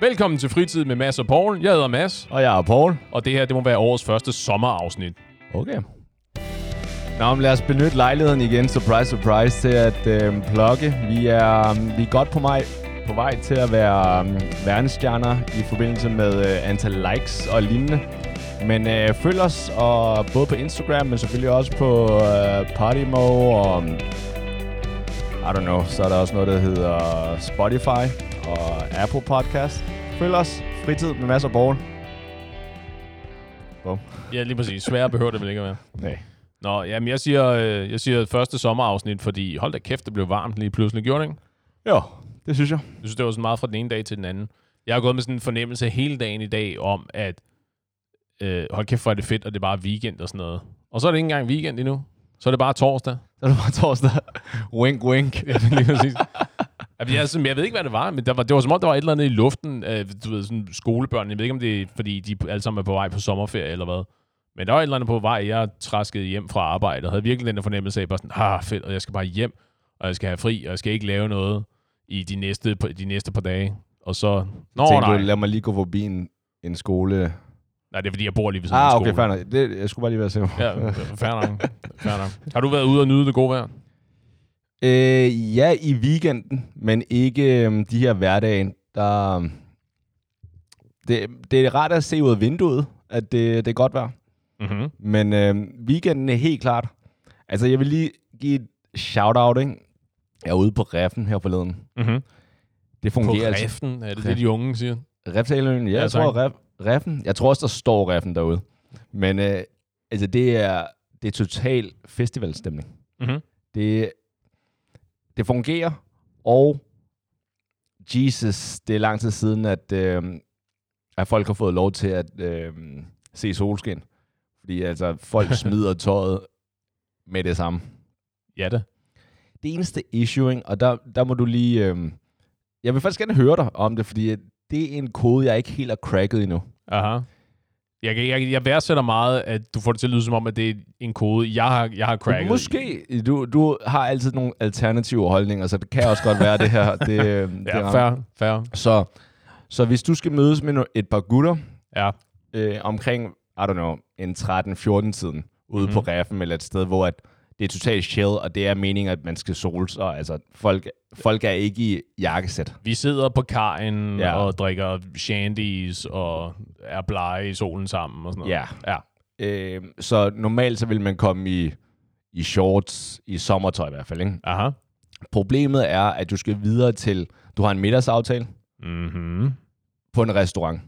Velkommen til Fritid med Mads og Paul. Jeg hedder Mads, Og jeg er Paul. og det her det må være årets første sommerafsnit. Okay. Nå, men lad os benytte lejligheden igen, surprise, surprise, til at øh, plukke. Vi er, vi er godt på, mig, på vej til at være øh, verdensstjerner i forbindelse med øh, antal likes og lignende. Men øh, følg os og både på Instagram, men selvfølgelig også på øh, Podimo og I don't know, så er der også noget, der hedder Spotify og Apple Podcast. Følg os. Fritid med masser af borg. Bum. Ja, lige præcis. Sværere behøver det vel ikke at være. Nej. Nå, jamen jeg siger, øh, jeg siger første sommerafsnit, fordi hold da kæft, det blev varmt lige pludselig. Gjorde det ikke? Jo, det synes jeg. Jeg synes, det var sådan meget fra den ene dag til den anden. Jeg har gået med sådan en fornemmelse hele dagen i dag om, at øh, hold kæft, hvor er det fedt, og det er bare weekend og sådan noget. Og så er det ikke engang weekend endnu. Så er det bare torsdag. Så er det bare torsdag. wink, wink. Ja, lige præcis. Altså, jeg, sådan, jeg ved ikke, hvad det var, men der var, det var som om, der var et eller andet i luften. Øh, du ved, sådan skolebørn. Jeg ved ikke, om det er, fordi de alle sammen er på vej på sommerferie eller hvad. Men der var et eller andet på vej. Jeg traskede hjem fra arbejde og havde virkelig den der fornemmelse af, bare sådan, ah, fedt, og jeg skal bare hjem, og jeg skal have fri, og jeg skal ikke lave noget i de næste, de næste par dage. Og så, nå Tænkte nej, du, lad mig lige gå forbi en, en skole. nej, det er fordi, jeg bor lige ved siden af Ah, en okay, skole. fair nok. Det, jeg skulle bare lige være sikker. Ja, fair nok. fair nok. Har du været ude og nyde det gode vejr? Øh, ja, i weekenden, men ikke øhm, de her hverdage. Der, øhm, det, det er rart at se ud af vinduet, at det, det er godt vejr. Mm-hmm. Men øh, weekenden er helt klart. Altså, jeg vil lige give et shout-out, ikke? Jeg er ude på Reffen her forleden. Mm-hmm. Det På fungerer altså. Reften, er det det, de unge siger? Reftaløen, ja, Ja, jeg tak. tror ref, Reffen. Jeg tror også, der står Reffen derude. Men øh, altså, det er, det er total festivalstemning. Mm-hmm. Det, det fungerer, og Jesus, det er lang tid siden, at, øh, at folk har fået lov til at øh, se solskin. Fordi altså, folk smider tøjet med det samme. Ja da. Det eneste issue, ikke? og der, der må du lige... Øh, jeg vil faktisk gerne høre dig om det, fordi det er en kode, jeg ikke helt har cracket endnu. Aha. Jeg, jeg, jeg værdsætter meget, at du får det til at lyde som om, at det er en kode, jeg har, jeg har cracket. Måske. Du, du har altid nogle alternative holdninger, så det kan også godt være det her. Det, øh, det Ja, rammer. fair, fair. Så, så hvis du skal mødes med et par gutter Ja. øh, omkring, I don't know, en 13-14 tiden, ude Mhm. på Reffen eller et sted, hvor at det er totalt chill, og det er meningen, at man skal sole sig. Altså, folk, folk er ikke i jakkesæt. Vi sidder på kajen Ja. og drikker shandies og er blege i solen sammen og sådan noget. Ja. ja. Øh, så normalt så vil man komme i, i shorts, i sommertøj i hvert fald. Ikke? Aha. Problemet er, at du skal videre til, du har en middagsaftale Mhm. på en restaurant.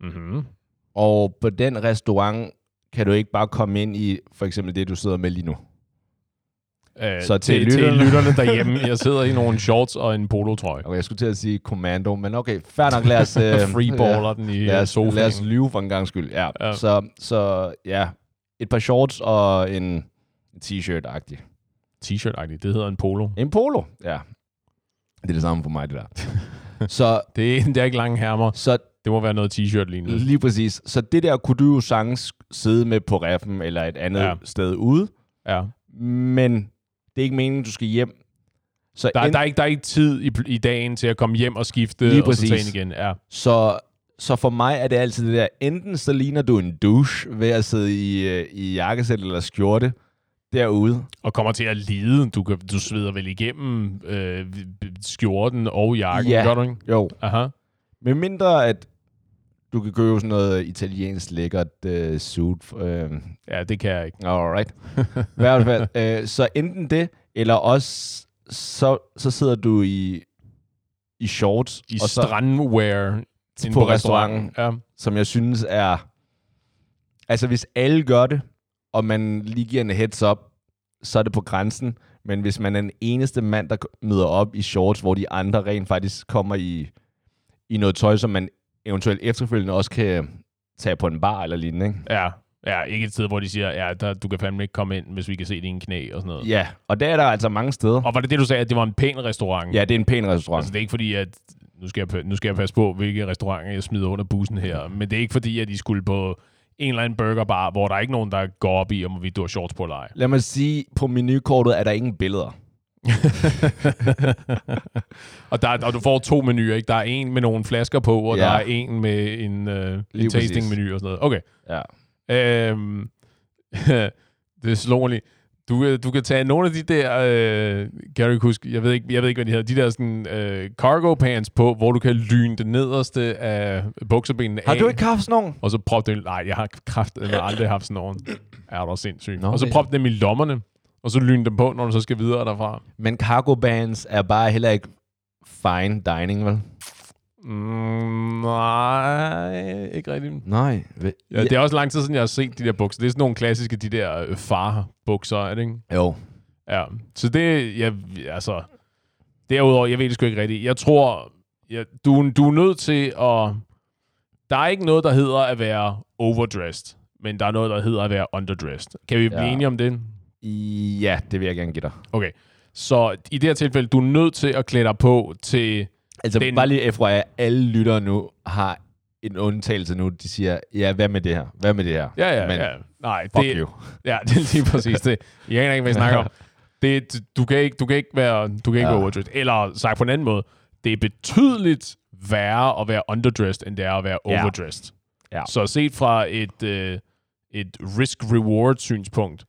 Mhm. Og på den restaurant kan du ikke bare komme ind i for eksempel det, du sidder med lige nu. Øh, Så til til, til lytterne- lytterne derhjemme, jeg sidder i nogle shorts og en polotrøje. Okay, jeg skulle til at sige commando, men okay, fair nok, lad os... øh, Freeballer den i lad os, sofaen. lad os lyve for en gang skyld. Ja. Ja. ja. Så, så ja, et par shorts og en, t-shirt-agtig. T-shirt-agtigt. Det hedder en polo. En polo, ja. Det er det samme for mig, det der. så, Det er, det er ikke lange hermer. så Det må være noget t-shirt lignende. lige præcis. Så det der kunne du jo sagtens sidde med på reffen eller et andet Ja. ja. sted ude, Ja. men det er ikke meningen, du skal hjem. Så Der, en- der, er ikke, der er ikke tid i, i dagen til at komme hjem og skifte Lige og så tage igen. Ja. Så, så for mig er det altid det der, enten så ligner du en douche ved at sidde i, øh, i jakkesæt eller skjorte derude. Og kommer til at lide. Du, kan, du sveder vel igennem øh, skjorten og jakken, Ja. gør du ikke? Jo. Aha. Med mindre at du kan købe sådan noget italiensk lækkert øh, suit. Øh, Ja, det kan jeg ikke. alright. I hvert fald. Øh, så enten det, eller også så, så sidder du i, i shorts. I og så, strandwear inde på restauranten. Ja. som jeg synes er... Altså, hvis alle gør det, og man lige giver en heads up, så er det på grænsen. Men hvis man er den eneste mand, der møder op i shorts, hvor de andre rent faktisk kommer i, i noget tøj, som man eventuelt efterfølgende også kan tage på en bar eller lignende, ikke? ja. Ja, ikke et sted, hvor de siger, ja, der, du kan fandme ikke komme ind, hvis vi kan se dine knæ og sådan noget. Ja, og der er der altså mange steder. Og var det det, du sagde, at det var en pæn restaurant? Ja, det er en pæn restaurant. Altså, det er ikke fordi, at... Nu skal, jeg, nu skal jeg passe på, hvilke restauranter jeg smider under bussen her. Men det er ikke fordi, at de skulle på en eller anden burgerbar, hvor der er ikke nogen, der går op i, om vi du har shorts på eller ej. Lad mig sige, på menukortet er der ingen billeder. Og, der, og du får to menuer, ikke? Der er en med nogle flasker på, og Ja. der er en med en, øh, en tasting-menu og sådan noget. Okay. Ja. Øhm, det mig lige. Du, øh, du kan tage nogle af de der, øh, kan du ikke huske, jeg ved ikke, jeg ved ikke, hvad de hedder, de der sådan, øh, cargo pants på, hvor du kan lyne det nederste af bukserbenene Har af, du ikke haft sådan nogen? og så prop dem, nej, jeg har kraftet, jeg har aldrig haft sådan nogen. Er du sindssyg. Nå, og så okay. prop dem i lommerne, og så lyne dem på, når du så skal videre derfra. Men cargo bands er bare heller ikke fine dining, vel? Mm, nej, ikke rigtigt. Nej. Ja, det er også lang tid siden, jeg har set de der bukser. Det er sådan nogle klassiske, de der øh, far-bukser, er det ikke? Jo. Ja, så det, jeg, altså, derudover, jeg ved det sgu ikke rigtigt. Jeg tror, jeg, du, du er nødt til at, der er ikke noget, der hedder at være overdressed, men der er noget, der hedder at være underdressed. Kan vi blive Ja. enige om det? Ja, det vil jeg gerne give dig. Okay, så i det her tilfælde, du er nødt til at klæde dig på til, Altså, Den- bare lige FYI, alle lyttere nu har en undtagelse nu. De siger, ja, hvad med det her? Hvad med det her? ja, ja, Men ja, nej, Fuck det, you. ja, det er lige præcis det. Jeg aner ikke, hvad jeg snakker om. Det, du, kan ikke, du kan ikke være, du kan ikke Ja. være overdressed. Eller sagt på en anden måde, det er betydeligt værre at være underdressed, end det er at være Ja. overdressed. Ja. Så set fra et, øh, et risk-reward synspunkt,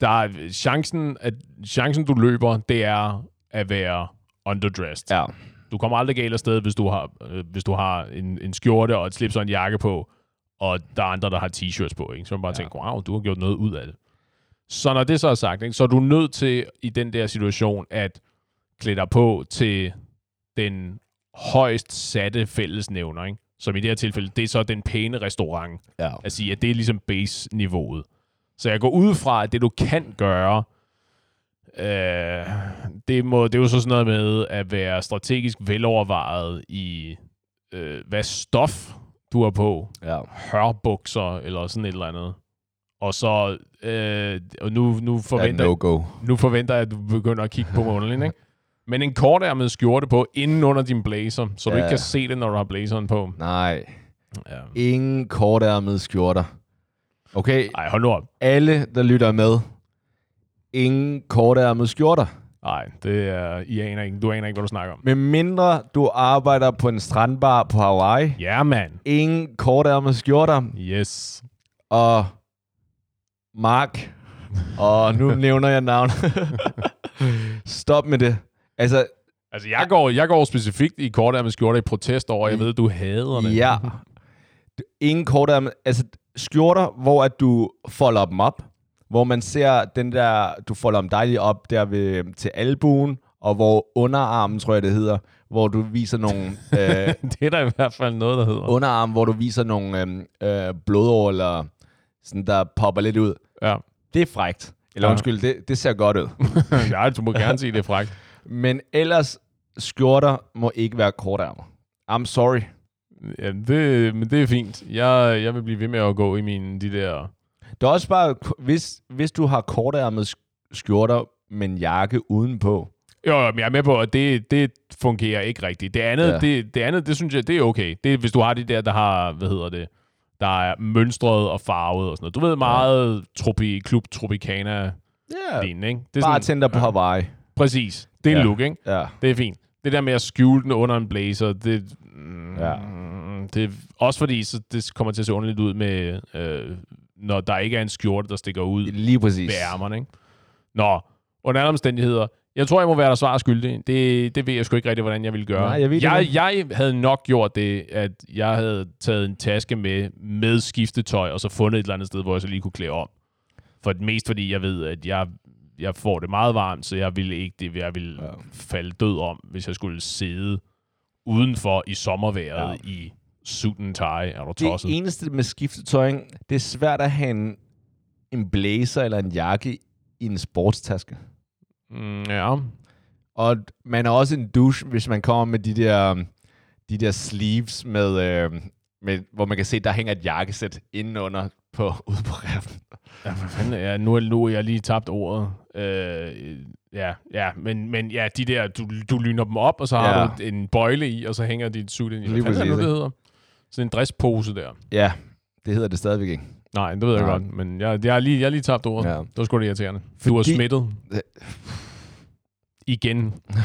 der er chancen, at chancen, du løber, det er at være underdressed. Ja. Du kommer aldrig galt afsted, hvis du har, øh, hvis du har en, en skjorte og et slips og en jakke på, og der er andre, der har t-shirts på. Ikke? Så man bare ja. Tænker, wow, du har gjort noget ud af det. Så når det så er sagt, ikke, så er du nødt til i den der situation at klæde dig på til den højst satte fællesnævner, ikke? som i det her tilfælde, det er så den pæne restaurant. Ja. At sige, at det er ligesom base-niveauet. Så jeg går ud fra, at det du kan gøre, øh, det, må, det er jo så sådan noget med at være strategisk velovervejet i, øh, hvad stof du har på. ja. Hørbukser eller sådan et eller andet. Og så, øh, og nu, nu, Er forventer, no-go. nu forventer jeg, at du begynder at kigge på ikke? Men en kortærmet skjorte på inden under din blazer, så du Ja. ikke kan se det, når du har blazeren på. Nej. Ja. Ingen kortærmede skjorter. Okay, Ej, hold nu op. alle, der lytter med. Ingen kortærmede skjorter. Nej, det er, I aner ikke, du aner ikke, hvad du snakker om. Med mindre du arbejder på en strandbar på Hawaii. Ja, yeah, mand. Ingen kortærmede skjorter. Yes. Og Mark. Og nu nævner jeg navn. Stop med det. Altså, Altså, jeg går, jeg går specifikt i kortærmet skjorter i protest over, jeg ved, du hader det. ja. Ingen kortærmede. Altså, skjorter, hvor at du folder dem op. Hvor man ser den der, du folder dem dejligt op der ved, til albuen. Og hvor underarmen, tror jeg det hedder, hvor du viser nogle øh, det er der i hvert fald noget, der hedder. underarm, hvor du viser nogle øh, øh, blodår, eller sådan, der popper lidt ud. Ja. Det er frægt. Eller Ja. undskyld, det, det ser godt ud. ja, du må gerne sige, det er frækt. Men ellers, skjorter må ikke være kortærmer. I'm sorry. Ja, det, men det er fint. Jeg, jeg vil blive ved med at gå i mine, de der... Det er også bare, hvis, hvis du har kortærmede sk- skjorter med en jakke udenpå. Jo, jo, men jeg er med på, at det, det fungerer ikke rigtigt. Det andet, ja. Ja. det, det andet, det synes jeg, det er okay. Det er, hvis du har de der, der har, hvad hedder det, der er mønstret og farvet og sådan noget. Du ved meget tropi, klub Tropicana Ja, lignende, ikke? Det er bare tænder på Hawaii. Præcis. Det er ja. Ja. look, ikke? Ja. Det er fint. Det der med at skjule den under en blazer, det, mm, Ja. det er også fordi, så det kommer til at se underligt ud med, øh, når der ikke er en skjorte, der stikker ud Lige præcis. ved ærmerne, ikke? Nå, under alle omstændigheder, jeg tror, jeg må være der svar skyldig. Det, det ved jeg sgu ikke rigtig, hvordan jeg ville gøre. Nej, jeg ved det jeg, jeg havde nok gjort det, at jeg havde taget en taske med, med skiftetøj, og så fundet et eller andet sted, hvor jeg så lige kunne klæde om. For mest fordi jeg ved, at jeg, jeg får det meget varmt, så jeg ville ikke det, jeg ville. Ja. falde død om, hvis jeg skulle sidde udenfor i sommerværet ja. i suit and tie. Er du tosset? Det eneste med skiftetøj, det er svært at have en, en blazer eller en jakke i en sportstaske. Mm, ja. Og man er også en douche, hvis man kommer med de der, de der sleeves, med, øh, med, hvor man kan se, der hænger et jakkesæt indenunder på, ude på raften. Ja, hvad fanden er jeg? Nu, er- nu er jeg lige tabt ordet. Øh, ja, ja, men, men ja, de der, du, du lyner dem op, og så har Ja. du en bøjle i, og så hænger dit suit ind i. Hvad fanden er det, det hedder? Sådan en dresspose der. Ja, det hedder det stadigvæk ikke. Nej, det ved jeg Nej. godt, men jeg, jeg, har lige, jeg har lige tabt ordet. Ja. Det var sgu det irriterende. Du var Fordi- smittet. igen?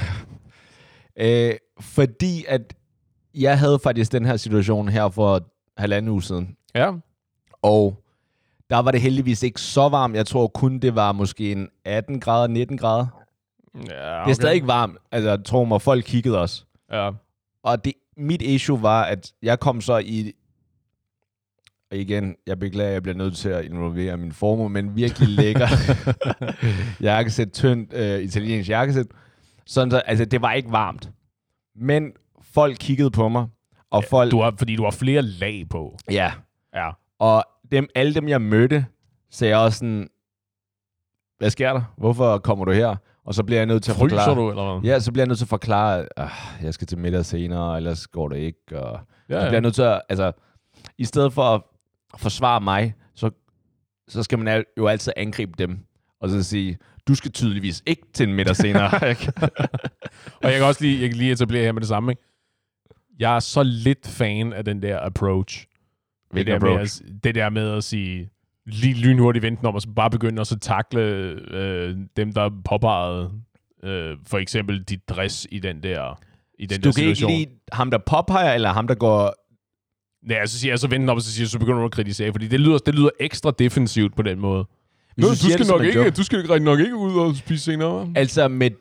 Øh, fordi at jeg havde faktisk den her situation her for halvanden uge siden. Ja. Og der var det heldigvis ikke så varmt. Jeg tror kun, det var måske en 18 grader, 19 grader. ja Okay. Det er stadig ikke varmt. Altså, tror mig, folk kiggede os. Ja. Og det, mit issue var, at jeg kom så i... Og igen, jeg beklager, at jeg bliver nødt til at involvere min formue, men virkelig lækker jakkesæt, tyndt øh, italiensk jakkesæt. Sådan så, altså, det var ikke varmt. Men folk kiggede på mig, og folk... Du har, fordi du har flere lag på. Ja, Ja. og dem, alle dem, jeg mødte, sagde også sådan, hvad sker der? Hvorfor kommer du her? Og så bliver jeg nødt til at Fryser forklare... du, eller hvad? Ja, så bliver jeg nødt til at forklare, at ah, jeg skal til middag senere, ellers går det ikke. Og ja, så bliver jeg nødt til at, altså, i stedet for at forsvare mig, så, så skal man jo altid angribe dem, og så sige, du skal tydeligvis ikke til en middag senere. Og jeg kan også lige, jeg kan lige etablere her med det samme. Ikke? Jeg er så lidt fan af den der approach. Det der, med at, det der med at sige, lige lynhurtigt vente om, og så bare begynde at så takle øh, dem, der påpegede øh, for eksempel dit dress i den der, i den du der kan ikke situation. lide ham, der påpeger, eller ham, der går... Ja, så siger jeg så vente om, og så, siger, så begynder du at kritisere, fordi det lyder, det lyder ekstra defensivt på den måde. Nå, du du, skal nok ikke, du skal nok ikke ud og spise senere. Altså, med,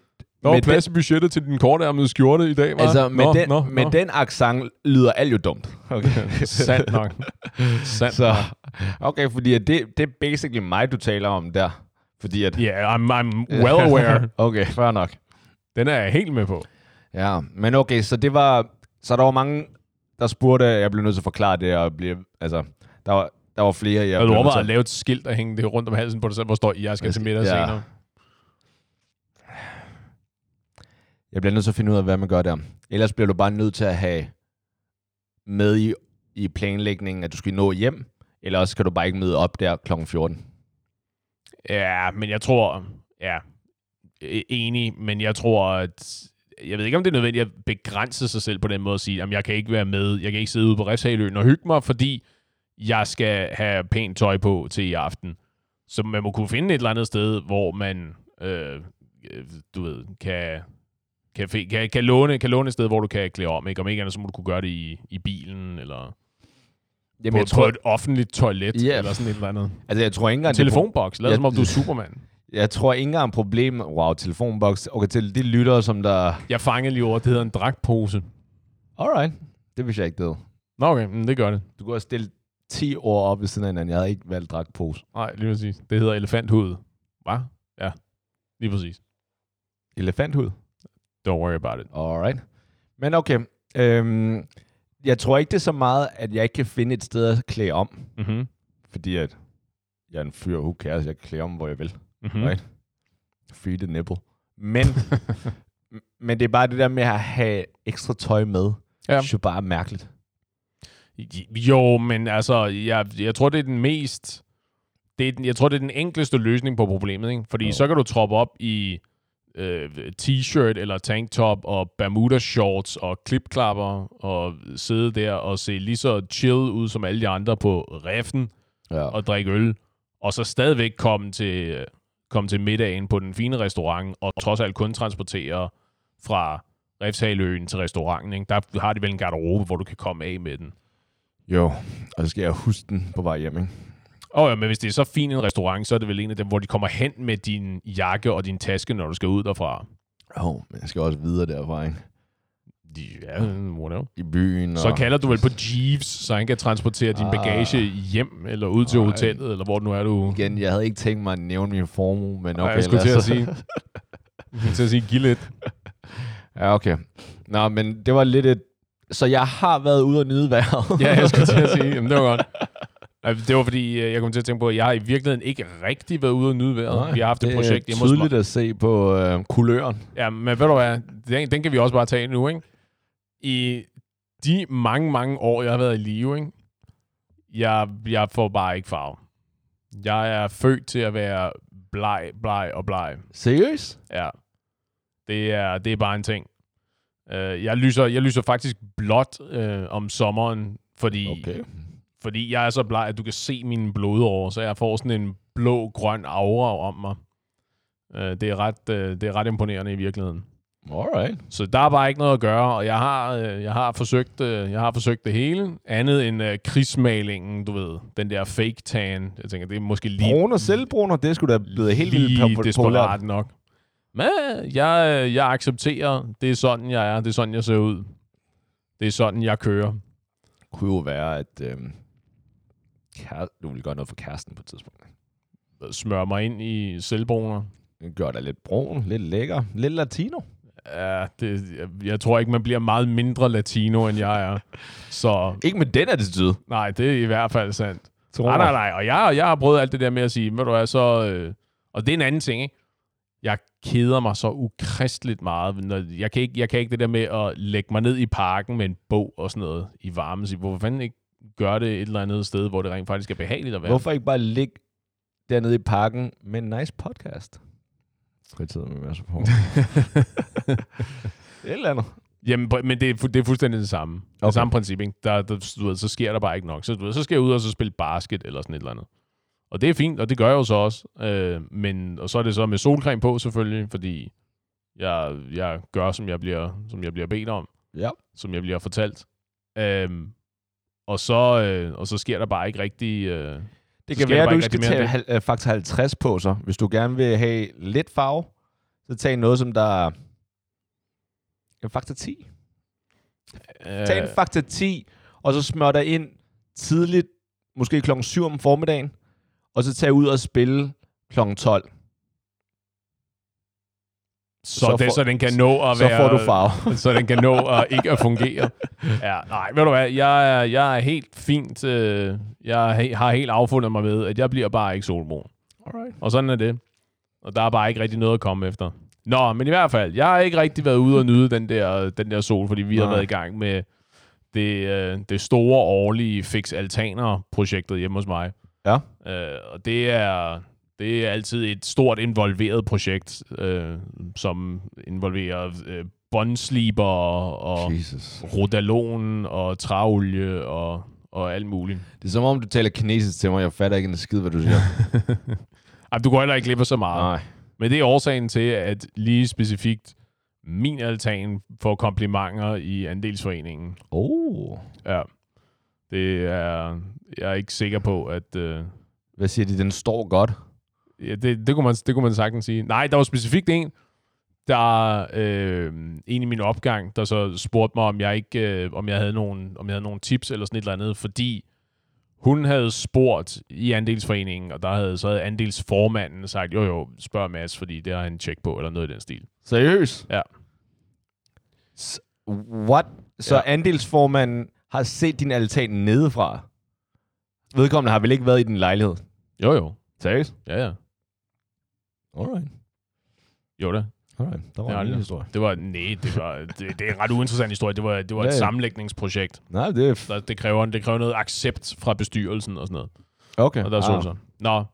Der var med plads i budgettet til din kortærmede skjorte i dag, hva'? altså, med, nå, den, nå, med nå. den accent lyder alt jo dumt. Okay. Sandt nok. Sandt Så, okay, fordi det, det er basically mig, du taler om der. Fordi at... Yeah, I'm, I'm well aware. okay, fair nok. Den er jeg helt med på. Ja, men okay, så det var... Så der var mange, der spurgte, jeg blev nødt til at forklare det, og blev, altså, der var, der var flere, jeg Jeg du til at lave et skilt og hænge det rundt om halsen på dig selv, hvor står, jeg skal til middag Ja. senere. Jeg bliver nødt til at finde ud af, hvad man gør der. Ellers bliver du bare nødt til at have med i, i planlægningen, at du skal nå hjem, eller også kan du bare ikke møde op der kl. 14. Ja, men jeg tror, ja, e-, enig, men jeg tror, at jeg ved ikke, om det er nødvendigt at begrænse sig selv på den måde at sige, at jeg kan ikke være med, jeg kan ikke sidde ude på Refshaløen og hygge mig, fordi jeg skal have pænt tøj på til i aften. Så man må kunne finde et eller andet sted, hvor man, øh, øh du ved, kan, kan, kan, kan, låne, kan låne et sted, hvor du kan klæde om. Ikke? Om ikke andet, så må du kunne gøre det i, i bilen, eller Jamen, på, jeg tror, på et offentligt toilet, Ja. eller sådan et eller andet. altså, jeg tror ikke En engang, telefonboks, lad Ja. som om du er Superman. jeg tror ikke engang problem. Wow, telefonboks. Okay, til de lyttere, som der... Jeg fangede lige ordet, det hedder en dragtpose. Alright, det vidste jeg ikke, det. Nå okay, men det gør det. Du kunne have stillet 10 ord op ved siden af hinanden. Jeg havde ikke valgt dragtpose. Nej, lige præcis. Det hedder elefanthud. Hvad? Ja, lige præcis. Elefanthud. Don't worry about it. Alright. Men okay. Øhm, jeg tror ikke, det er så meget, at jeg ikke kan finde et sted at klæde om. Mhm. Fordi at jeg er en fyr, who cares, jeg kan klæde om, hvor jeg vil. Mhm. Right. Free the nipple. Men, men det er bare det der med at have ekstra tøj med. Ja. Det er jo bare mærkeligt. Jo, men altså, jeg, jeg tror, det er den mest... Det er den, jeg tror, det er den enkleste løsning på problemet, ikke? Fordi Jo. så kan du troppe op i øh, t-shirt eller tanktop og bermuda shorts og klipklapper og sidde der og se lige så chill ud som alle de andre på reffen Ja. og drikke øl, og så stadigvæk komme til, komme til middagen på den fine restaurant, og trods alt kun transportere fra Refshaløen til restauranten. Ikke? Der har de vel en garderobe, hvor du kan komme af med den. Jo, og så skal jeg huske den på vej hjem, ikke? Og ja, men hvis det er så fin en restaurant, så er det vel en af dem, hvor de kommer hen med din jakke og din taske, når du skal ud derfra. Jo, oh, men jeg skal også videre derfra, ikke? Ja, whatever. I byen. Så og... kalder du vel på Jeeves, så han kan transportere din Ah. bagage hjem, eller ud til hotellet, eller hvor nu er du. Igen, jeg havde ikke tænkt mig at nævne min formue, men okay. jeg skulle lad til at så- sige. Jeg skulle til at sige, giv lidt. Ja, okay. Nå, men det var lidt et... Så jeg har været ude og nyde vejret. Ja, jeg skulle til at sige, jamen det var godt. Det var fordi, øh, jeg kom til at tænke på, at jeg har i virkeligheden ikke rigtig været ude og nyde vejret. Nej, Vi har haft et det projekt er hjemme hos mig. tydeligt at se på øh, kuløren. Ja, men ved du hvad, den, den kan vi også bare tage nu, ikke? I de mange, mange år, jeg har været i live, ikke? Jeg, jeg får bare ikke farve. Jeg er født til at være bleg, bleg og bleg. Seriøst? Ja. Det er, det er bare en ting. Uh, jeg, lyser, jeg lyser faktisk blåt uh, om sommeren, fordi, Okay. Fordi jeg er så bleg, at du kan se mine blodårer, så jeg får sådan en blå-grøn aura om mig. Øh, det, er ret, øh, det er ret imponerende i virkeligheden. Alright. Så der er bare ikke noget at gøre, og jeg har, øh, jeg har, forsøgt, øh, jeg har forsøgt det hele, andet end øh, krigsmalingen, du ved, den der fake tan. Jeg tænker, det er måske lige, Brun og selvbrun, og det skulle da blevet helt vildt desperat nok. Men jeg, øh, jeg accepterer, det er sådan, jeg er, det er sådan, jeg ser ud. Det er sådan, jeg kører. kunne jo være, at øhm, kære, du ville gøre noget for kæresten på et tidspunkt. Smør mig ind i selvbruner. Gør dig lidt brun, lidt lækker, lidt latino. Ja, det, jeg, jeg tror ikke, man bliver meget mindre latino, end jeg er. Så Ikke med den attitude. nej, det er i hvert fald sandt. Tror Nej, nej, nej. Og jeg, jeg har prøvet alt det der med at sige, ved du hvad, så... Øh, og det er en anden ting, ikke? Jeg keder mig så ukristeligt meget. Når, jeg, kan ikke, jeg kan ikke det der med at lægge mig ned i parken med en bog og sådan noget i varmen. Sige, hvorfor fanden ikke gøre det et eller andet sted, hvor det rent faktisk er behageligt at være? Hvorfor ikke bare ligge dernede i parken med en nice podcast? Fritid med masser på. Et eller andet. Jamen, men det er, fu- det er fuldstændig det samme. Okay. Det samme princip, ikke? Der, der, du ved, så sker der bare ikke nok. Så, du ved, så skal jeg ud og så spille basket eller sådan et eller andet. Og det er fint, og det gør jeg jo så også. Øh, men, og så er det så med solcreme på selvfølgelig, fordi jeg, jeg gør, som jeg, bliver, som jeg bliver bedt om, Ja. som jeg bliver fortalt. Øhm, og, så, øh, og så sker der bare ikke rigtig... Øh, Det kan være, at du ikke skal tage hal- øh, faktor 50 på så. Hvis du gerne vil have lidt farve, så tag noget, som der er faktor 10. Tag en øh, faktor 10, og så smør dig ind tidligt, måske klokken 7 om formiddagen, og så tag ud og spille klokken 12. så, så det, så den kan nå at Så være... får du farve. så den kan nå at ikke at fungere. Ja, nej, ved du hvad, jeg er, jeg er helt fint, øh, jeg har helt affundet mig med, at jeg bliver bare ikke solbrun. Alright. Og sådan er det. Og der er bare ikke rigtig noget at komme efter. Nå, men i hvert fald, jeg har ikke rigtig været ude og nyde den der, den der sol, fordi vi har Nej. været i gang med det, øh, det store årlige Fix Altaner-projektet hjemme hos mig. Ja. Øh, og det er, det er altid et stort involveret projekt, øh, som involverer øh, båndsliber og Jesus. rodalon og træolie og, og alt muligt. Det er som om, du taler kinesisk til mig. Jeg fatter ikke en skid, hvad du siger. Ej, du går heller ikke glip af så meget. Nej. Men det er årsagen til, at lige specifikt min altan får komplimenter i andelsforeningen. Oh. Ja. Det er... Jeg er ikke sikker på, at... Øh, Hvad siger de? Den står godt. Ja, det, det, kunne man, det kunne man sagtens sige. Nej, der var specifikt en, der øh, en i min opgang, der så spurgte mig, om jeg ikke, øh, om jeg havde nogle, om jeg havde nogle tips eller sådan et eller andet, fordi hun havde spurgt i andelsforeningen, og der havde så havde andelsformanden sagt, jo jo, spørg Mads, fordi det har han tjek på, eller noget i den stil. Seriøst? Ja. S- what? Så ja. andelsformanden har set din altan nedefra? Vedkommende har vel ikke været i din lejlighed? Jo jo, Seriøst? ja ja. Alright. Jo da. Alright. Der Det var er en lille historie. Det var, nej, det, var, det, det er en ret uinteressant historie. Det var, det var Ja, et ja. sammenlægningsprojekt. Nej, det er... Der, det, kræver, det kræver noget accept fra bestyrelsen og sådan noget. okay. Og der så så. Nå,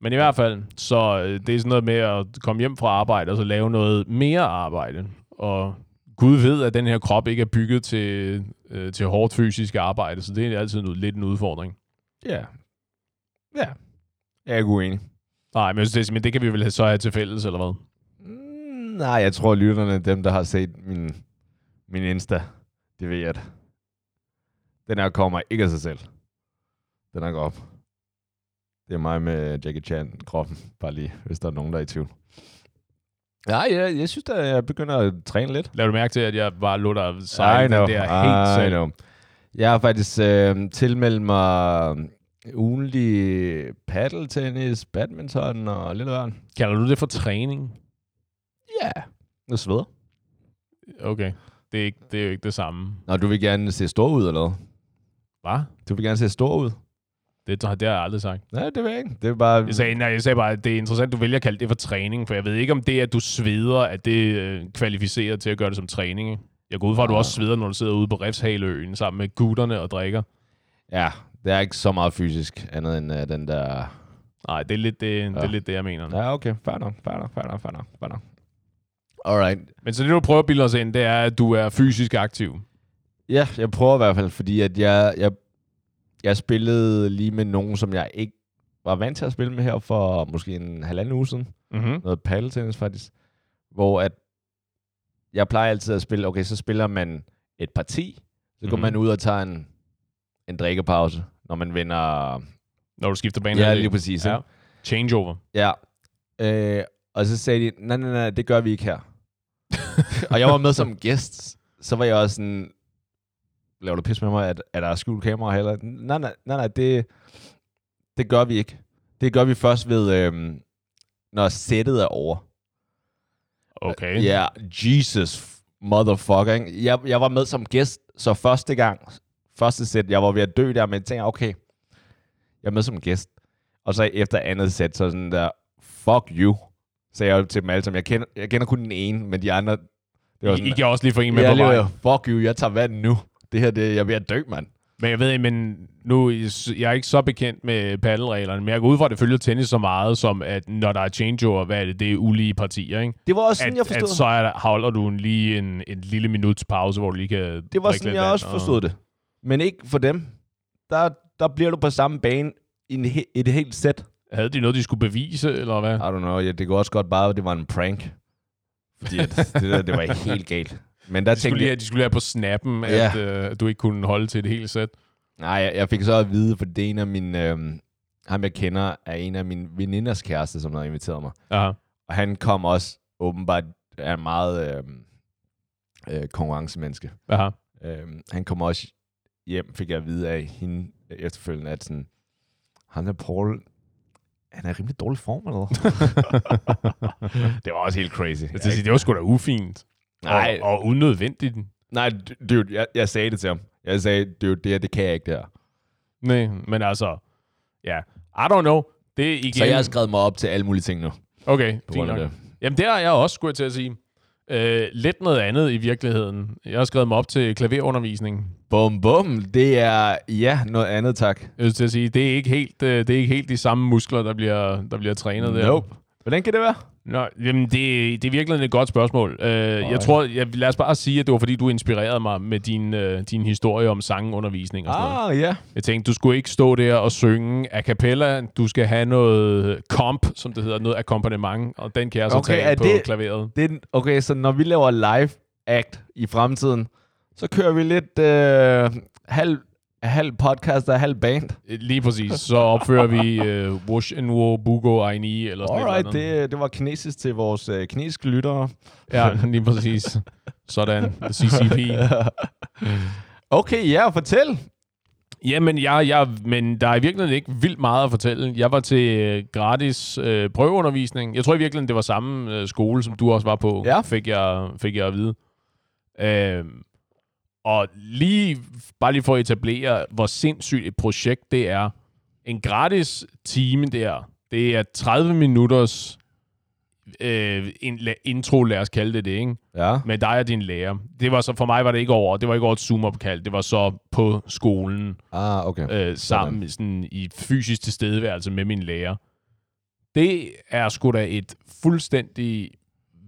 men i hvert fald, så øh, det er sådan noget med at komme hjem fra arbejde og så lave noget mere arbejde. Og Gud ved, at den her krop ikke er bygget til, øh, til hårdt fysisk arbejde, så det er altid en, lidt en udfordring. Ja. Ja. Jeg er ikke uenig. Nej, men, det, men det kan vi vel så have til fælles, eller hvad? Mm, nej, jeg tror, lytterne, dem, der har set min, min Insta, de ved, at den her kommer ikke af sig selv. Den er op. Det er mig med Jackie Chan-kroppen, bare lige, hvis der er nogen, der er i tvivl. Nej, jeg, jeg synes, at jeg begynder at træne lidt. Lader du mærke til, at jeg bare lå der sejle den der helt I selv? know. Jeg har faktisk øh, tilmeldt mig ugenlig paddeltennis, badminton og lidt af. Kalder du det for træning? Ja. Jeg sveder. Okay. Det er, ikke, det er jo ikke det samme. Nå, du vil gerne se stor ud, eller hvad? Hvad? Du vil gerne se stor ud? Det, det har jeg aldrig sagt. Nej, det ved jeg ikke. Det er bare... Jeg sagde, nej, jeg sagde bare, at det er interessant, du vælger at kalde det for træning, for jeg ved ikke, om det, at du sveder, at det øh, kvalificerer til at gøre det som træning. ikke? Jeg går ud fra, at du Ah. også sveder, når du sidder ude på Refshaløen sammen med gutterne og drikker. Ja, det er ikke så meget fysisk, andet end uh, den der... Nej, det er lidt det, ja. det, er lidt det jeg mener. Ja, okay. Fair nok, fair nok, fair nok, fair nok, fair nok. Alright. Men så det, du prøver at bilde os ind, det er, at du er fysisk aktiv. Ja, jeg prøver i hvert fald, fordi at jeg, jeg, jeg spillede lige med nogen, som jeg ikke var vant til at spille med her for måske en halvanden uge siden. Mm-hmm. noget paddeltennis faktisk, hvor at jeg plejer altid at spille, okay, så spiller man et parti, så går Mhm. man ud og tager en, en drikkepause, når man vinder... Når du skifter bane. Ja, lige præcis. Ja. Changeover. ja. Øh, og så sagde de, nej, nej, nej, det gør vi ikke her. og jeg var med som gæst, så var jeg også sådan, laver du pis med mig, at, at der er skjult kamera heller? Nej, nej, nej, nej, det, det gør vi ikke. Det gør vi først ved, øhm, når sættet er over. Okay. Ja, Jesus motherfucker. ikke? Jeg, jeg var med som gæst, så første gang, første sæt, jeg var ved at dø der, men jeg tænkte, okay, jeg er med som gæst. Og så efter andet sæt, så sådan der, fuck you, sagde jeg til dem alle sammen. Jeg kender, jeg kender kun den ene, men de andre, det var I, sådan, I kan også lige få en med ja, på var, fuck you, jeg tager vand nu. Det her, det, jeg er ved at dø, mand. Men jeg ved men nu jeg er ikke så bekendt med paddelreglerne, men jeg går ud fra, at det følger tennis så meget, som at når der er changeover, hvad er det? Det er ulige partier, ikke? Det var også sådan, At, jeg forstod at så er der, holder du en, lige en, en lille minuts pause, hvor du lige kan Det var sådan, jeg også og- forstod det. Men ikke for dem. Der, der bliver du på samme bane i en, he- et helt sæt. Havde de noget, de skulle bevise, eller hvad? I don't know, ja, det kunne også godt bare, at det var en prank. Fordi at det der, det var helt galt. Men der De skulle, lige, jeg, de skulle lige have på snappen, Ja. at, øh, du ikke kunne holde til et helt sæt. nej, jeg, jeg fik så at vide, for det er en af mine, øhm, ham jeg kender, er en af mine veninders kæreste, som har inviteret mig. Aha. Og han kom også åbenbart, er meget øhm, øh, konkurrencemenneske. Aha. Øhm, han kom også hjem, fik jeg at vide af hende efterfølgende, at sådan, han er Paul, han er rimelig dårlig form, eller det var også helt crazy. Jeg sige, det var sgu da ufint. Nej, Og, og unødvendigt. nej, dude, jeg, jeg sagde det til ham. Jeg sagde, dude, det her, det kan jeg ikke, det her. Nej, men altså, ja, I don't know. Det er igen... Så jeg har skrevet mig op til alle mulige ting nu, Okay, fint nok. det. Jamen, det har jeg også, skulle jeg til at sige. Øh, lidt noget andet i virkeligheden. Jeg har skrevet mig op til klaverundervisning. Bum, bum. Det er, ja, noget andet, tak. Jeg vil til at sige, det er ikke helt, øh, det er ikke helt de samme muskler, der bliver, der bliver trænet der. Nope. Hvordan kan det være? Nå, jamen, det, det er virkelig et godt spørgsmål. Uh, jeg tror, jeg, lad os bare sige, at det var fordi, du inspirerede mig med din, uh, din historie om sangundervisning og sådan noget. Ah, ja. Jeg tænkte, du skulle ikke stå der og synge a cappella. Du skal have noget comp, som det hedder, noget akkompagnement, og den kan jeg så Okay, tage på det- klaveret. Det okay, så når vi laver live act i fremtiden, så kører vi lidt øh, halv, halv podcast og halv band. Lige præcis. Så opfører vi uh, Wush and Wo Bugo Aini, eller sådan Alright, et eller andet. det, det var kinesisk til vores øh, kinesiske lyttere. Ja, lige præcis. Sådan. CCP. Okay, ja, fortæl. Jamen, jeg, jeg, men der er i virkeligheden ikke vildt meget at fortælle. Jeg var til øh, gratis øh, prøveundervisning. Jeg tror i virkeligheden, det var samme øh, skole, som du også var på, Ja. fik, jeg, fik jeg at vide. Øhm, og lige, bare lige for at etablere, hvor sindssygt et projekt det er. En gratis time der, det er 30 minutters øh, in, intro, lad os kalde det det, ikke? Ja. med dig og din lærer. Det var så, for mig var det ikke over, det var ikke over et Zoom-opkald, det var så på skolen, Ah, okay. øh, sammen sådan, i fysisk tilstedeværelse med min lærer. Det er sgu da et fuldstændig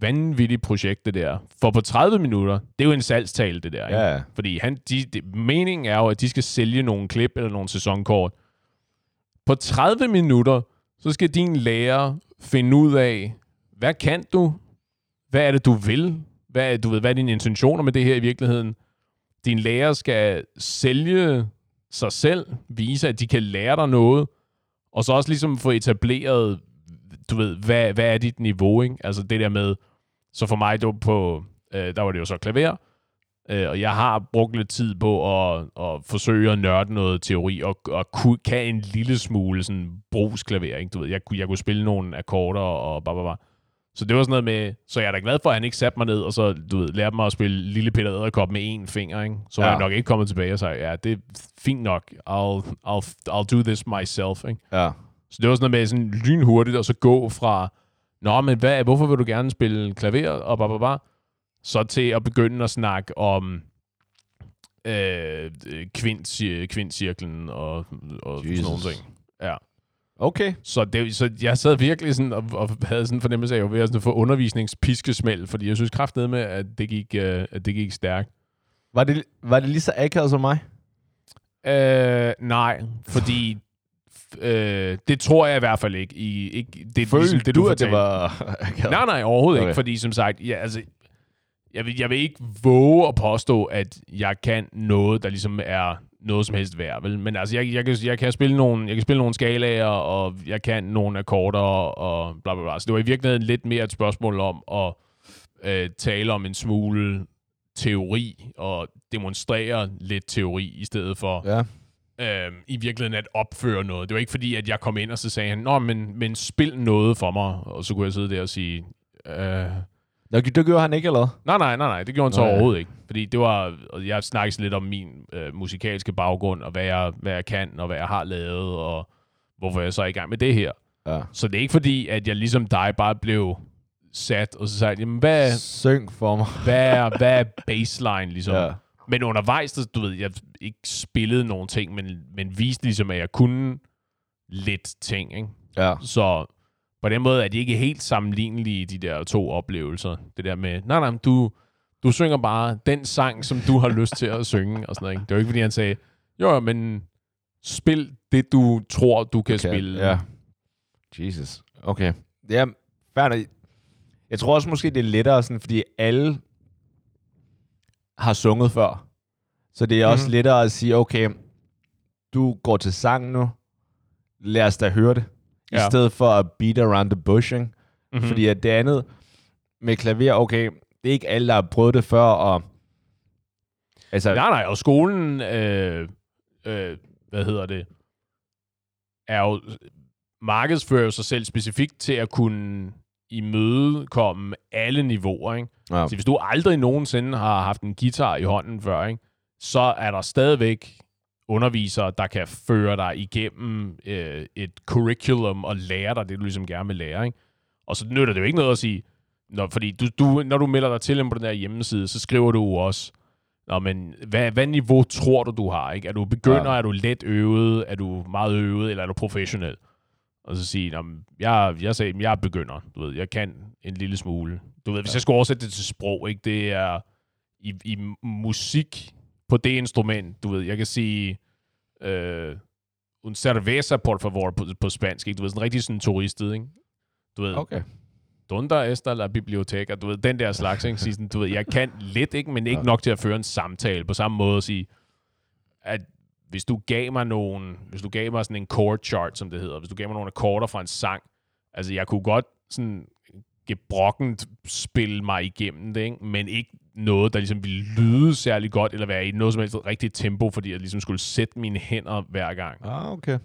vanvittigt projekt, det der. For på 30 minutter, det er jo en salgstale, det der. Ikke? Ja. Fordi han, de, de, meningen er jo, at de skal sælge nogle klip eller nogle sæsonkort. På 30 minutter, så skal din lærer finde ud af, hvad kan du? Hvad er det, du vil? Hvad er, du ved, hvad er dine intentioner med det her i virkeligheden? Din lærer skal sælge sig selv, vise, at de kan lære dig noget, og så også ligesom få etableret, du ved, hvad, hvad er dit niveau, ikke? Altså det der med, så for mig, det var på, øh, der var det jo så klaver, øh, og jeg har brugt lidt tid på at, at forsøge at nørde noget teori, og, og ku, kan en lille smule sådan brugsklaver, ikke? Du ved, jeg, kunne- jeg kunne spille nogle akkorder og bare, bare, bare. Så det var sådan noget med, så jeg er da glad for, at han ikke satte mig ned, og så, du ved, lærte mig at spille Lille Peter Edderkop med én finger, ikke? Så var Ja. jeg nok ikke kommet tilbage og sagde, ja, det er fint nok, I'll, I'll, I'll do this myself, ikke? Ja. Så det var sådan noget med sådan lynhurtigt, og så gå fra, nå, men hvad, hvorfor vil du gerne spille klaver, og bare, bare, bare, så til at begynde at snakke om øh, kvinds, kvindcirklen og, og sådan Jesus. nogle ting. Ja. Okay. Så, det, så jeg sad virkelig sådan og, og havde sådan en fornemmelse af, at jeg var ved at sådan få undervisningspiskesmæld, fordi jeg synes kraftedeme med, at det gik, øh, at det gik stærkt. Var det, var det lige så akavet som mig? Øh, nej, fordi Øh, det tror jeg i hvert fald ikke. I, ikke det, Følte ligesom det, du, at det var... Nej, nej, overhovedet. Okay. ikke, fordi som sagt, ja, altså, jeg vil, jeg vil ikke våge at påstå, at jeg kan noget, der ligesom er noget som helst værd, vel? Men altså, jeg, jeg, kan, jeg, kan spille nogle, jeg kan spille nogle skalaer, og jeg kan nogle akkorder, og bla bla bla. Så det var i virkeligheden lidt mere et spørgsmål om at øh, tale om en smule teori, og demonstrere lidt teori, i stedet for Ja. Øh, i virkeligheden at opføre noget. Det var ikke fordi, at jeg kom ind, og så sagde han, Nå, men, men spil noget for mig. Og så kunne jeg sidde der og sige, øh, Nå, det gjorde han ikke, eller nej, nej, nej, nej, det gjorde han så Nå, ja. overhovedet ikke. Fordi det var, og jeg snakkede lidt om min øh, musikalske baggrund, og hvad jeg, hvad jeg kan, og hvad jeg har lavet, og hvorfor jeg så er i gang med det her. Ja. Så det er ikke fordi, at jeg ligesom dig bare blev sat, og så sagde, jamen, hvad, Syng for mig. hvad, er, hvad er baseline, ligesom? Ja. Men undervejs, der, du ved, jeg ikke spillede nogen ting, men, men viste ligesom, at jeg kunne lidt ting, ikke? Ja. Så på den måde er de ikke helt sammenlignelige, de der to oplevelser. Det der med, nej, nej, du, du synger bare den sang, som du har lyst til at synge, og sådan noget, ikke? Det var ikke, fordi han sagde, jo, men spil det, du tror, du kan Okay, spille. Ja. Jesus. Okay. Ja, fair. Jeg tror også måske, det er lettere, sådan, fordi alle har sunget før. Så det er også Mhm. lettere at sige, okay, du går til sang nu, lad os da høre det. I Ja. stedet for at beat around the bush, ikke? Mm-hmm. Mm. Fordi at det andet med klaver, okay, det er ikke alle, der har prøvet det før, og altså, Nej, nej, og skolen, øh, øh, hvad hedder det, er jo, markedsfører jo sig selv specifikt til at kunne imødekomme alle niveauer, ikke? Ja, Så hvis du aldrig nogensinde har haft en guitar i hånden før, ikke, så er der stadigvæk undervisere, der kan føre dig igennem øh, et curriculum og lære dig det, du ligesom gerne vil lære. Ikke? Og så nytter det jo ikke noget at sige, når, fordi du, du, når du melder dig til på den der hjemmeside, så skriver du jo også, Nå, men hvad, hvad niveau tror du, du har? Ikke? Er du begynder, Ja. er du let øvet, er du meget øvet, eller er du professionel? Og så sige, "Nå, men jeg, jeg sagde, jeg er begynder. Du ved, jeg kan en lille smule. Du ved, hvis jeg skulle oversætte det til sprog, ikke, det er i, i musik på det instrument, du ved, jeg kan sige øh, un cerveza, por favor, på, på spansk, ikke? Du ved, sådan rigtig sådan turistet, ikke? Du ved, okay. Donde está la biblioteca? Du ved, den der slags, ikke? Sådan, du ved, jeg kan lidt, ikke? Men ikke Ja. nok til at føre en samtale. På samme måde at sige, at hvis du gav mig nogen, hvis du gav mig sådan en chord chart, som det hedder, hvis du gav mig nogle akkorder fra en sang, altså jeg kunne godt sådan gebrokkent spille mig igennem det, ikke? men ikke noget, der ligesom ville lyde særlig godt, eller være i noget som helst rigtigt tempo, fordi jeg ligesom skulle sætte mine hænder hver gang. Ah, okay.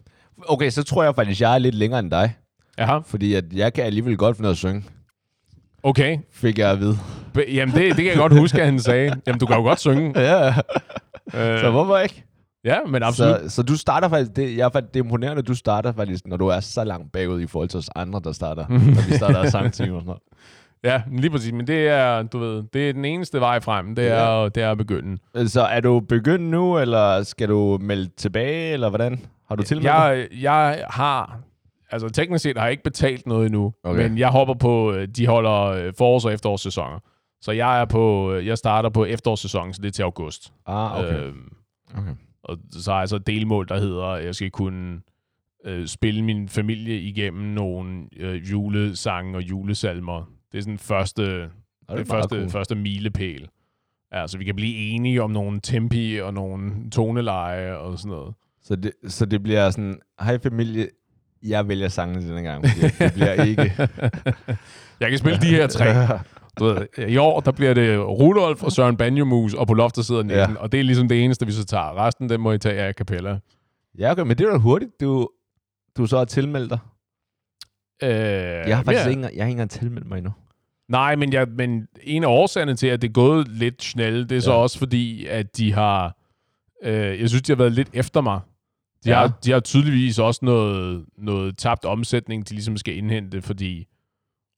Okay, så tror jeg faktisk, jeg er lidt længere end dig. Aha, Fordi at jeg kan alligevel godt finde at synge, okay. fik jeg at vide. Be- Jamen, det, det kan jeg godt huske, at han sagde. Jamen, du kan jo godt synge. Ja, Øh, så hvorfor ikke? Ja, men absolut. Så, så du starter faktisk, det, jeg faktisk, det er imponerende, at du starter faktisk, når du er så langt bagud i forhold til os andre, der starter, når vi starter sangteam og sådan noget. Ja, lige præcis. Men det er, du ved, det er den eneste vej frem. Det er, Ja. det er at begynde. Så er du begyndt nu, eller skal du melde tilbage, eller hvordan? Har du tilmeldt? Jeg, jeg har, altså teknisk set har jeg ikke betalt noget endnu, Okay. men jeg hopper på, øh, de holder øh, forårs- og efterårssæsoner. Så jeg er på, øh, jeg starter på efterårssæsonen, så det er til august. Ah, okay. Øhm, okay. Og så har jeg så et delmål, der hedder, at jeg skal kunne øh, spille min familie igennem nogle øh, julesange og julesalmer. Det er sådan første, det er første, cool. første milepæl. Ja, så vi kan blive enige om nogle tempi og nogle toneleje og sådan noget. Så det, så det bliver sådan, hej familie, jeg vælger sangene denne gang, det bliver ikke... Jeg kan spille de her tre. Du ved, I år, der bliver det Rudolf og Søren Banjomus, og på loftet sidder Nielsen, ja. og det er ligesom det eneste, vi så tager. Resten, det må I tage af kapella. ja, okay, men det er da hurtigt, du, du så har tilmeldt dig. Øh, Jeg har faktisk ja. ikke, jeg har ikke engang tilmeldt mig endnu. Nej, men, jeg, men en af årsagerne til, at det er gået lidt snelle, det er så Ja. også fordi, at de har... Øh, jeg synes, de har været lidt efter mig. De, Ja. har, de har tydeligvis også noget, noget tabt omsætning, de ligesom skal indhente, fordi...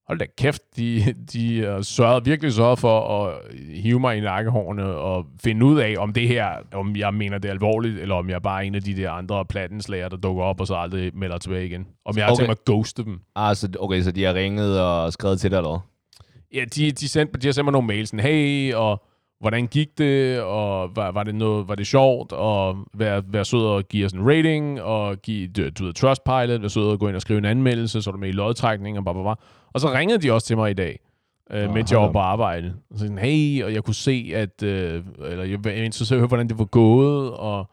Hold da kæft, de, de sørget, virkelig sørget for at hive mig i nakkehårene og finde ud af, om det her, om jeg mener det er alvorligt, eller om jeg bare er en af de der andre plattenslager, der dukker op og så aldrig melder tilbage igen. Om jeg har Okay. tænkt mig at ghoste dem. Ah, så, okay, så de har ringet og skrevet til dig, eller? Ja, de, de, sendte, de har sendt mig nogle mails, sådan, hey, og hvordan gik det, og var, var det noget, var det sjovt, og være, være sød og give os en rating, og give, du, du ved, Trustpilot, være sød og gå ind og skrive en anmeldelse, så er du med i lodtrækning, og blah, blah, blah. Og så ringede de også til mig i dag, øh, Nå, mens jeg var på arbejde. Og så sådan, hey, og jeg kunne se, at, øh, eller jeg var interesseret at høre, hvordan det var gået, og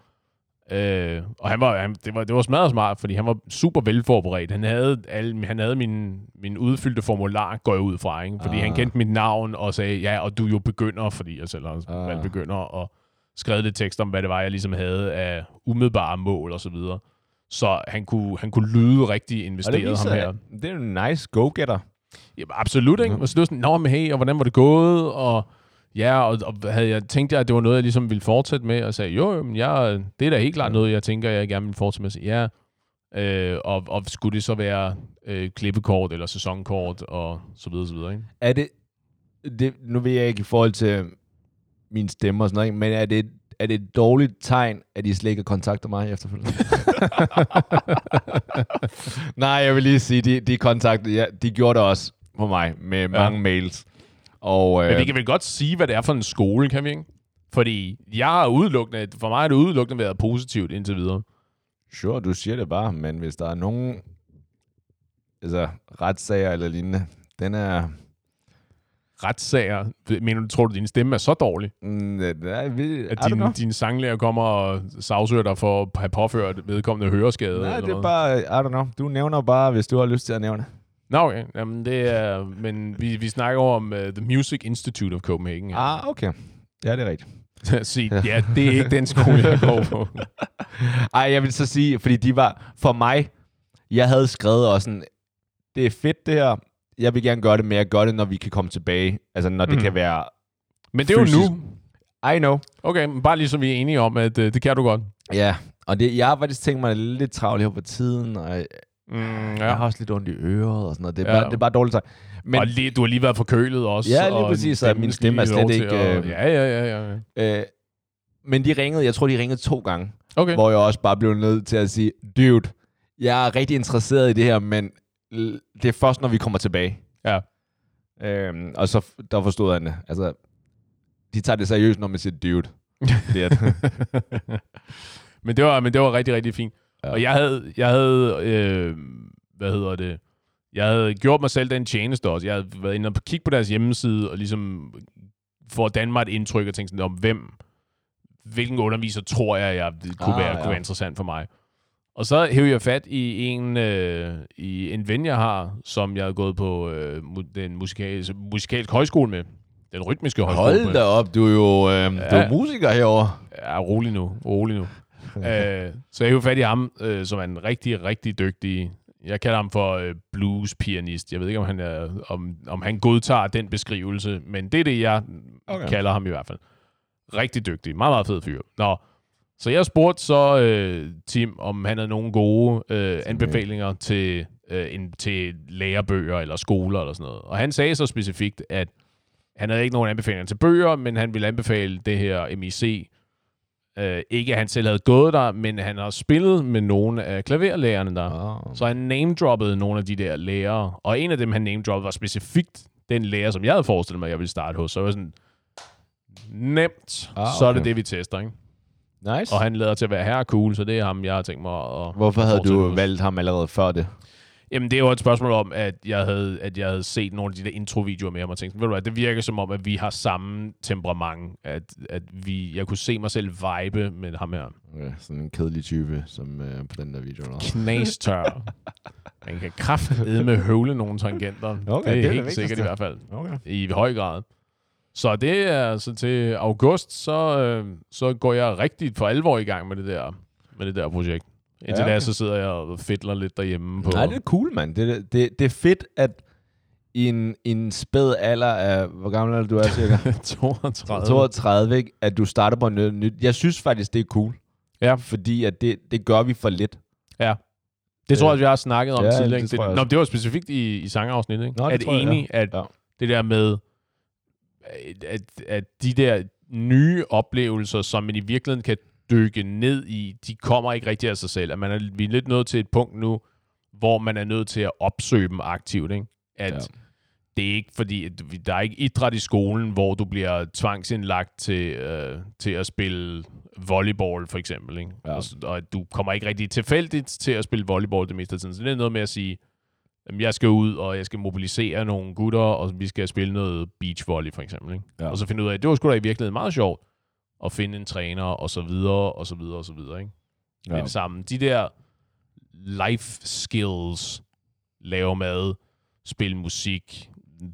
Øh, og han var, han, det, var, det var smadret smart, fordi han var super velforberedt. Han havde, alle, han havde min, min udfyldte formular, går jeg ud fra, ikke? fordi ah. han kendte mit navn og sagde, ja, og du er jo begynder, fordi jeg selv har Ah. valgt begynder, og skrevet lidt tekst om, hvad det var, jeg ligesom havde af umiddelbare mål og så videre. Så han kunne, han kunne lyde rigtig Og det investeret ham viser, her. det er en nice go-getter. Ja, absolut, ikke? Mhm. Og så det var sådan, nå, men hey, og hvordan var det gået? Og ja, og, og havde jeg tænkt, at det var noget, jeg ligesom ville fortsætte med, og sagde, jo, jo, men jeg, det er da helt klart noget, jeg tænker, jeg gerne vil fortsætte med. Så, ja, øh, og, og skulle det så være øh, klippekort eller sæsonkort og så videre, så videre, ikke? Er det, det, nu ved jeg ikke i forhold til min stemme og sådan noget, men er det, er det et dårligt tegn, at I slet ikke kontakter mig efterfølgende? Nej, jeg vil lige sige, de, de kontakter, ja, de gjorde det også på mig med mange mails. Og, øh, Men vi kan vel godt sige, hvad det er for en skole, kan vi ikke? Fordi jeg har udelukkende, for mig har det udelukkende været positivt indtil videre. Sure, du siger det bare, men hvis der er nogen altså, retssager eller lignende, den er... Retssager, mener du, tror du, din stemme er så dårlig? Mm, nej, vi, At din, din sanglærer kommer og sagsøger dig for at have påført vedkommende høreskade? Nej, eller det er noget? bare, I don't know. Du nævner bare, hvis du har lyst til at nævne. Nå, okay. Jamen, det er... Men vi, vi snakker om uh, The Music Institute of Copenhagen. her. Ah, okay. Ja, det er rigtigt. Sig, ja, det er ikke den skole, jeg går på. Ej, jeg vil så sige, fordi de var, for mig, jeg havde skrevet også sådan, det er fedt det her, jeg vil gerne gøre det, men jeg gør det, når vi kan komme tilbage. Altså, når det Mhm. kan være, Men det er jo Fysisk. nu. I know. Okay, men bare lige så vi er enige om, at uh, det kan du godt. Ja, og det, jeg har faktisk tænkt mig lidt travlt her på tiden, og jeg, Mm, ja. jeg har også lidt ondt i øret og sådan noget. Det er, Ja. bare, det er bare dårligt sagt. Men, og lige, du har lige været forkølet også. Ja, lige og præcis, stemmen min stemme er slet ikke, at- øh, Ja, ja, ja, ja. øh, men de ringede, jeg tror, de ringede to gange, Okay. hvor jeg også bare blev nødt til at sige, dude, jeg er rigtig interesseret i det her, men det er først, når vi kommer tilbage. Ja. Øhm, og så der forstod han det. Altså, de tager det seriøst, når man siger dude. Det er det. men, det var, men det var rigtig, rigtig fint. Ja. Ja. Og jeg havde, jeg havde øh, hvad hedder det, jeg havde gjort mig selv den tjeneste også. Jeg havde været inde og kigge på deres hjemmeside, og ligesom få Danmark et indtryk og tænke sådan, om hvem, hvilken underviser tror jeg, jeg kunne, Ah, være, ja. kunne være interessant for mig. Og så hævde jeg fat i en, øh, i en ven, jeg har, som jeg har gået på øh, den musikalsk, musikalsk højskole med. Den rytmiske højskole. Hold da op, du er jo øh, ja. du er musiker herovre. Ja, rolig nu. Rolig nu. øh, så jeg hævde fat i ham, øh, som er en rigtig, rigtig dygtig... Jeg kalder ham for øh, blues-pianist. Jeg ved ikke, om han, er, om, om han godtager den beskrivelse, men det er det, jeg okay. kalder ham i hvert fald. Rigtig dygtig. Meget, meget fed fyr. Nå, så jeg spurgte så øh, Tim, om han havde nogle gode øh, anbefalinger til, øh, en, til lærebøger eller skoler eller sådan noget. Og han sagde så specifikt, at han havde ikke nogen anbefalinger til bøger, men han ville anbefale det her MIC. Øh, ikke at han selv havde gået der, men han har spillet med nogle af klaverlærerne der. Oh. Så han name-droppede nogle af de der lærere. Og en af dem, han name-droppede, var specifikt den lærer, som jeg havde forestillet mig, jeg ville starte hos. Så jeg var sådan, nemt, Ah, så er okay. det det, vi tester, ikke? Nice. Og han lader til at være her cool, så det er ham, jeg har tænkt mig at... Hvorfor havde du hos. valgt ham allerede før det? Jamen, det er jo et spørgsmål om, at jeg havde, at jeg havde set nogle af de der introvideoer med ham og tænkt, ved du hvad, det virker som om, at vi har samme temperament. At, at vi, jeg kunne se mig selv vibe med ham her. Okay, sådan en kedelig type, som øh, på den der video. Knastør. Man kan kraftedeme høvle nogle tangenter. Okay, det er det er det helt vigtigste. sikkert i hvert fald. Okay. I høj grad. Så det er så til august, så, øh, så går jeg rigtig for alvor i gang med det der, med det der projekt. Indtil Ja, ja, okay. da, så sidder jeg og fedler lidt derhjemme på... Nej, det er cool, mand. Det, det, det er fedt, at i en, en spæd alder af, hvor gammel er du, er cirka? 32. 32, ikke? at du starter på noget nyt. Jeg synes faktisk, det er cool. Ja. Fordi at det, det gør vi for lidt. Det tror jeg, vi har snakket om Ja, tidligere. det det, nå, det var specifikt i, i sangafsnittet. Ikke? Nå, det at tror jeg, enig, at Ja. det der med, at, at, de der nye oplevelser, som man i virkeligheden kan dykke ned i, de kommer ikke rigtig af sig selv. At man er, vi er lidt nået til et punkt nu, hvor man er nødt til at opsøge dem aktivt. Ikke? At Ja. det er ikke fordi, at der er ikke idræt i skolen, hvor du bliver tvangsindlagt til, øh, til at spille volleyball, for eksempel. Ikke? Ja. Og, og du kommer ikke rigtig tilfældigt til at spille volleyball det meste af tiden. Så det er noget med at sige, jeg skal ud, og jeg skal mobilisere nogle gutter, og vi skal spille noget beach volley, for eksempel. Ikke? Ja. Og så finde ud af, at det var sgu da i virkeligheden meget sjovt at finde en træner, og så videre, og så videre, og så videre. Ikke? Ja. Det sammen. De der life skills, lave mad, spille musik,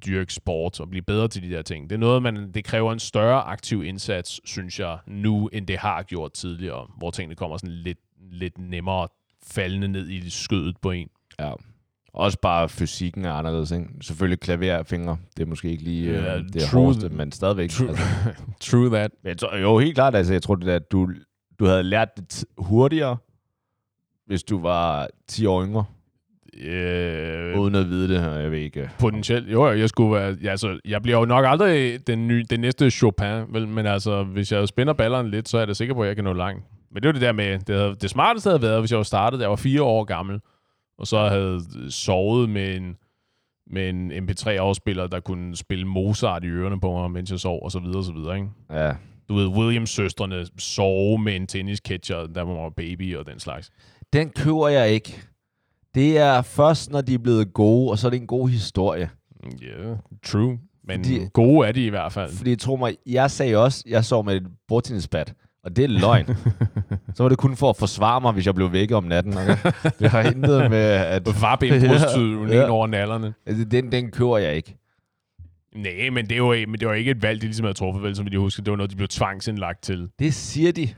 dyrke sport og blive bedre til de der ting. Det er noget, man, det kræver en større aktiv indsats, synes jeg, nu, end det har gjort tidligere, hvor tingene kommer sådan lidt, lidt nemmere faldende ned i skødet på en. Ja. Også bare fysikken er anderledes, ikke? Selvfølgelig klaverfingre, det er måske ikke lige Ja, øh, det true. hårdeste, men stadigvæk. True, Altså, True that. Jeg tror, jo, helt klart, altså, jeg tror, det der, at du, du havde lært det hurtigere, hvis du var 10 år yngre, Øh, uden at vide det her, jeg ved ikke. Potentielt. Jo, jeg skulle være... Ja, altså, jeg bliver jo nok aldrig den, nye, den næste Chopin, vel, men altså, hvis jeg spænder balleren lidt, så er jeg da sikker på, at jeg kan nå langt. Men det er jo det der med, det, havde, det smarteste havde været, hvis jeg var startet, da jeg var fire år gammel, og så havde sovet med en, med en MP3-afspiller, der kunne spille Mozart i ørerne på mig, mens jeg sov, og så videre, og så videre, ikke? Ja, Du ved, Williams-søstrene sove med en tennisketcher, der var baby og den slags. den køber jeg ikke. Det er først, når de er blevet gode, og så er det en god historie. Ja, yeah, true. Men Fordi- de, gode er de i hvert fald. Fordi tro mig, jeg sagde også, jeg sov med et bordtennisbat, og det er løgn. så var det kun for at forsvare mig, hvis jeg blev væk om natten. Okay? Det har intet med, at... Var benbrudstyven Ja. ind over nallerne. Altså, den, den køber jeg ikke. Nej, men det, var, men det var ikke et valg, de ligesom havde truffet, vel, som vi husker. Det var noget, de blev tvangsindlagt til. Det siger de.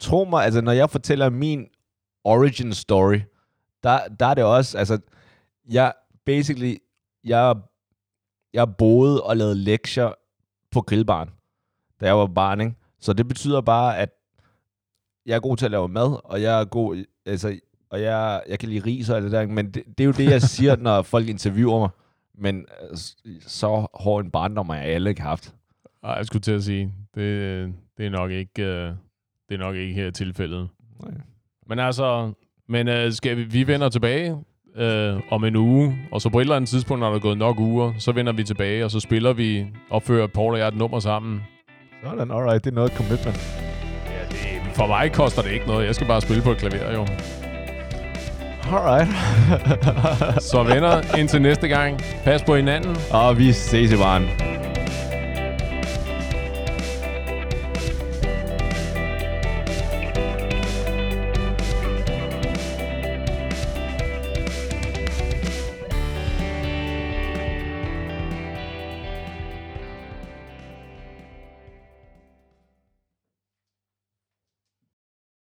Tro mig, altså når jeg fortæller min origin story, der, der er det også, altså, jeg basically, jeg, jeg boede og lavede lektier på grillbaren, da jeg var barn, ikke? Så det betyder bare, at jeg er god til at lave mad, og jeg er god, altså, og jeg, jeg kan lide ris og alt det der, men det, det er jo det, jeg siger, når folk interviewer mig. Men øh, så hård en barndom har jeg alle ikke haft. Og jeg skulle til at sige, det, det er nok ikke, øh, det er nok ikke her tilfældet. Nej. Men altså, men øh, skal vi, vi vender tilbage øh, om en uge, og så på et eller andet tidspunkt, når der er gået nok uger, så vender vi tilbage, og så spiller vi, opfører Paul og jeg et nummer sammen. Sådan, alright, det er noget commitment. Ja, det, for mig koster det ikke noget. Jeg skal bare spille på et klaver, jo. Alright. Så venner, indtil næste gang. Pas på hinanden. og vi ses i baren.